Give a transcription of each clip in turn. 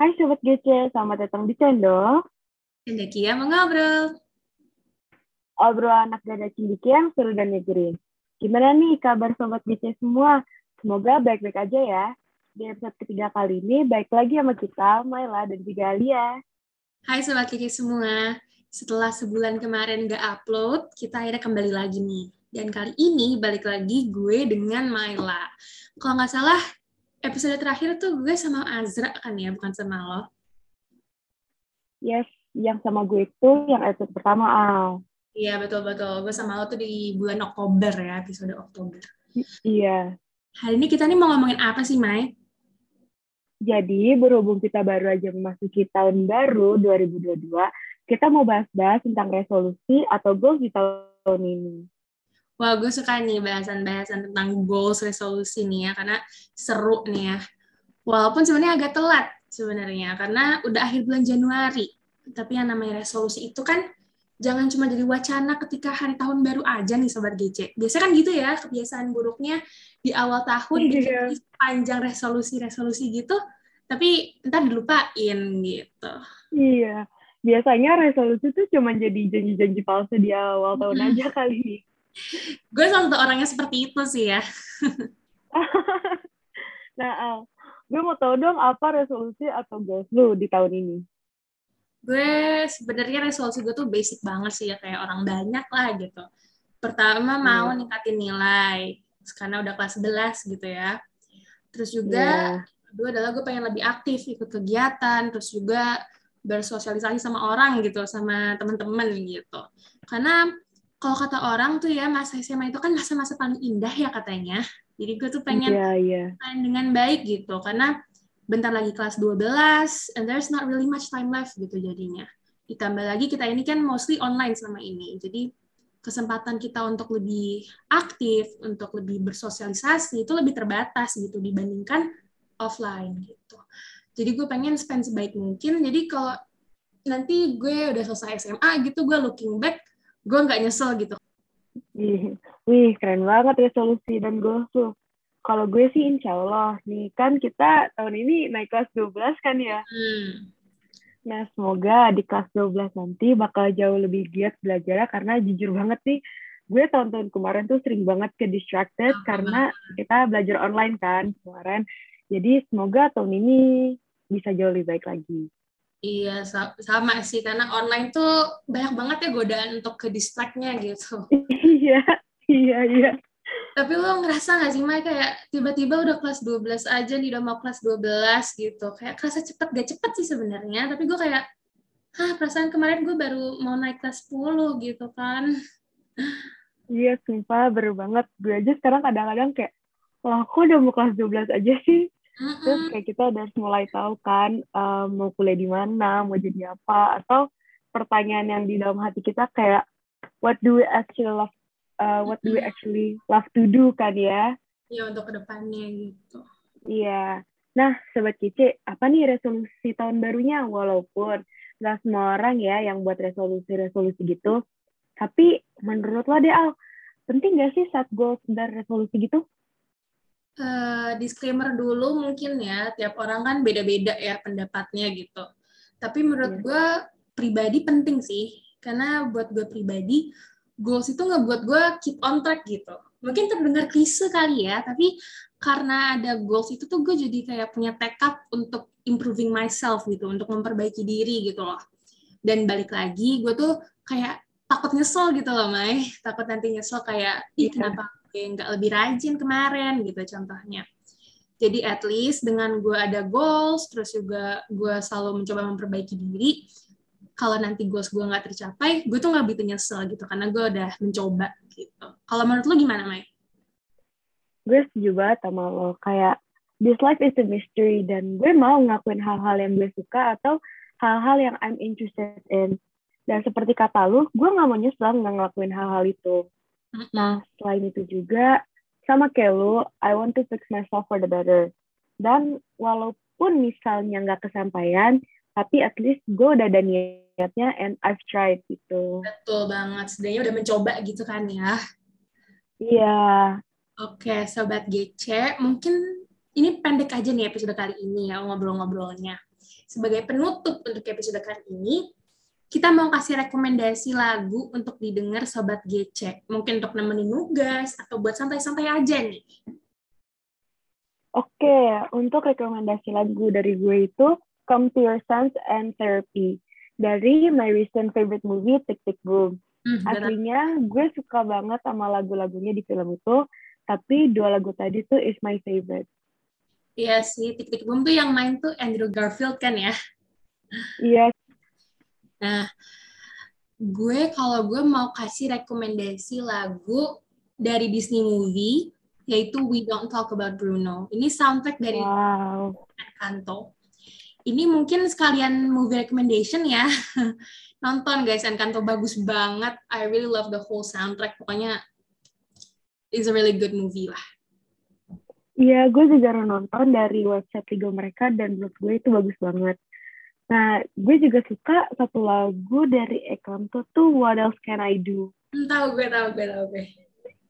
Hai Sobat GC, selamat datang di Cendol. Cendekia mau ngobrol. Obrol anak gada cindiki yang seru dan negeri. Gimana nih kabar Sobat GC semua? Semoga baik-baik aja ya. Di episode ketiga kali ini, baik lagi sama kita, Maila dan juga Alia. Hai Sobat GC semua. Setelah sebulan kemarin gak upload, kita akhirnya kembali lagi nih. Dan kali ini balik lagi gue dengan Maila. Kalau nggak salah, episode terakhir tuh gue sama Azra kan ya, bukan sama lo. Yes, yang sama gue itu yang episode pertama, Al. Iya, betul-betul. Gue sama lo tuh di bulan Oktober ya, episode Oktober. Iya. Hari ini kita nih mau ngomongin apa sih, Mai? Jadi, berhubung kita baru aja memasuki tahun baru 2022, kita mau bahas-bahas tentang resolusi atau goals di tahun ini. Wah, gue suka nih bahasan-bahasan tentang goals resolusi nih ya, karena seru nih ya. Walaupun sebenarnya agak telat sebenarnya, karena udah akhir bulan Januari. Tapi yang namanya resolusi itu kan jangan cuma jadi wacana ketika hari tahun baru aja nih Sobat GC. Biasa kan gitu ya, kebiasaan buruknya di awal tahun Iya. bikin panjang resolusi-resolusi gitu, tapi entar dilupain gitu. Iya. Biasanya resolusi tuh cuma jadi janji-janji palsu di awal tahun aja kali. Gue salah satu orangnya seperti itu sih ya. Nah, Al, gue mau tahu dong apa resolusi atau goals lu di tahun ini? gue sebenarnya resolusi gue tuh basic banget sih ya kayak orang banyak lah gitu. Pertama mau Iya. ningkatin nilai karena udah kelas 11 gitu ya. Terus juga Iya. kedua adalah gue pengen lebih aktif ikut kegiatan, terus juga bersosialisasi sama orang gitu, sama teman-teman gitu. Karena kalau kata orang tuh ya masa SMA itu kan masa-masa paling indah ya katanya. Jadi gue tuh pengen iya. main dengan baik gitu karena bentar lagi kelas 12 and there's not really much time left gitu jadinya. Ditambah lagi kita ini kan mostly online selama ini. Jadi kesempatan kita untuk lebih aktif, untuk lebih bersosialisasi itu lebih terbatas gitu dibandingkan offline gitu. Jadi gue pengen spend sebaik mungkin. Jadi kalau nanti gue udah selesai SMA gitu, gue looking back, gue nggak nyesel gitu. Ih, Wih, keren banget resolusi dan goals lu. Kalau gue sih insya Allah, nih kan kita tahun ini naik kelas 12 kan ya. Hmm. Nah, semoga di kelas 12 nanti bakal jauh lebih giat belajar karena jujur banget nih, gue tahun-tahun kemarin tuh sering banget ke distracted Ah, karena kita belajar online kan kemarin. Jadi semoga tahun ini bisa jauh lebih baik lagi. Iya, sa- sama sih. Karena online tuh banyak banget ya godaan untuk ke distract-nya gitu. Iya, iya, iya. Tapi lo ngerasa nggak sih, Mai, kayak tiba-tiba udah kelas 12 aja nih, udah mau kelas 12 gitu. Kayak kerasa cepet, gak cepet sih sebenarnya. Tapi gue kayak, hah perasaan kemarin gue baru mau naik kelas 10 gitu kan. Iya, sumpah baru banget. Gue aja sekarang kadang-kadang kayak, wah kok udah mau kelas 12 aja sih? Terus kayak kita udah mulai tahu kan eh, mau kuliah di mana, mau jadi apa, atau pertanyaan yang di dalam hati kita kayak what do we actually love, eh, what do we actually love to do kan ya? Ya untuk ke depannya gitu. Iya. Nah, Sobat Kice, apa nih resolusi tahun barunya? Walaupun nggak semua orang ya yang buat resolusi-resolusi gitu. Tapi menurut lo deh, Al, penting nggak sih set goals dan resolusi gitu? Eh, disclaimer dulu mungkin ya, tiap orang kan beda-beda ya pendapatnya gitu. Tapi menurut Iya. gue pribadi penting sih, karena buat gue pribadi, goals itu ngebuat gue keep on track gitu. Mungkin terdengar klise kali ya, tapi karena ada goals itu tuh gue jadi kayak punya tekad untuk improving myself gitu, untuk memperbaiki diri gitu loh. Dan balik lagi, gue tuh kayak takut nyesel gitu loh, Mai. Takut nanti nyesel kayak, ih Iya. kenapa gue nggak lebih rajin kemarin gitu contohnya. Jadi at least dengan gue ada goals, terus juga gue selalu mencoba memperbaiki diri, kalau nanti goals gue nggak tercapai, gue tuh nggak begitu nyesel gitu, karena gue udah mencoba gitu. Kalau menurut lu gimana, Mai? gue setuju banget sama lo kayak this life is a mystery dan gue mau ngakuin hal-hal yang gue suka atau hal-hal yang I'm interested in dan seperti kata lu gue nggak mau nyesel nggak ngelakuin hal-hal itu nah selain itu juga sama kayak lu I want to fix myself for the better dan walaupun misalnya nggak kesampaian tapi at least gue udah ada niatnya and I've tried gitu Betul banget, setidaknya udah mencoba gitu kan ya. iya Oke, Sobat GC, mungkin ini pendek aja nih episode kali ini ya ngobrol-ngobrolnya. Sebagai penutup untuk episode kali ini, kita mau kasih rekomendasi lagu untuk didengar sobat GC. Mungkin untuk nemenin nugas atau buat santai-santai aja nih. Oke, untuk rekomendasi lagu dari gue itu Come to Your Sense and Therapy dari my recent favorite movie Tick Tick Boom. Hmm, Aslinya gue suka banget sama lagu-lagunya di film itu, tapi dua lagu tadi tuh is my favorite. Iya sih, Tick Tick Boom tuh yang main tuh Andrew Garfield kan ya? Iya, Nah, gue kalau gue mau kasih rekomendasi lagu dari Disney movie yaitu We Don't Talk About Bruno. Ini soundtrack dari wow. Encanto. Ini mungkin sekalian movie recommendation ya. Nonton guys, Encanto bagus banget. I really love the whole soundtrack. Pokoknya it's a really good movie lah. Iya, gue juga nonton dari website Liga mereka dan menurut gue itu bagus banget. Nah, gue juga suka satu lagu dari Ekanto tuh What Else Can I Do. Hmm, tahu gue, tahu gue, tahu gue.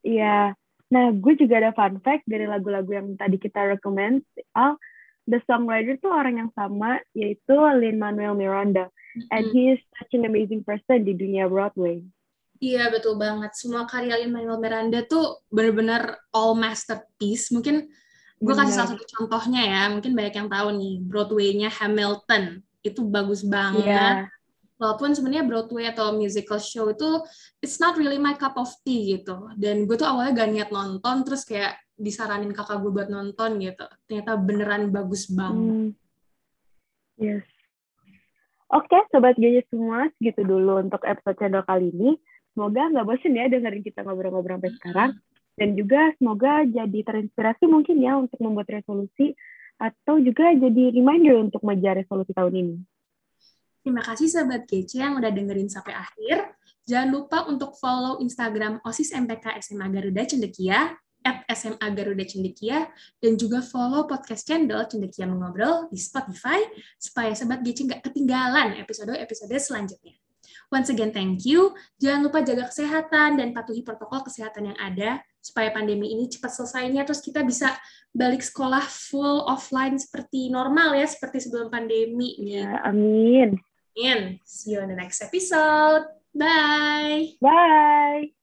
Iya. Nah, gue juga ada fun fact dari lagu-lagu yang tadi kita recommend. Al, the songwriter tuh orang yang sama, yaitu Lin-Manuel Miranda. Mm-hmm. And he is such an amazing person di dunia Broadway. Iya, betul banget. Semua karya Lin-Manuel Miranda tuh benar-benar all masterpiece. Mungkin gue kasih salah satu contohnya ya. Mungkin banyak yang tahu nih, Broadway-nya Hamilton itu bagus banget. Yeah. Walaupun sebenarnya Broadway atau musical show itu it's not really my cup of tea gitu. Dan gue tuh awalnya gak niat nonton, terus kayak disaranin kakak gue buat nonton gitu. Ternyata beneran bagus banget. Hmm. Yes. Oke, okay, sobat gaya semua, segitu dulu untuk episode channel kali ini. Semoga nggak bosan ya dengerin kita ngobrol-ngobrol sampai sekarang. Dan juga semoga jadi terinspirasi mungkin ya untuk membuat resolusi atau juga jadi reminder untuk mengejar resolusi tahun ini. Terima kasih sahabat GC yang udah dengerin sampai akhir. Jangan lupa untuk follow Instagram OSIS MPK SMA Garuda Cendekia, at SMA Garuda Cendekia, dan juga follow podcast channel Cendekia Mengobrol di Spotify, supaya sahabat GC nggak ketinggalan episode-episode selanjutnya. Once again, thank you. Jangan lupa jaga kesehatan dan patuhi protokol kesehatan yang ada supaya pandemi ini cepat selesainya terus kita bisa balik sekolah full offline seperti normal ya seperti sebelum pandemi. Ya, amin. Amin. See you on the next episode. Bye. Bye.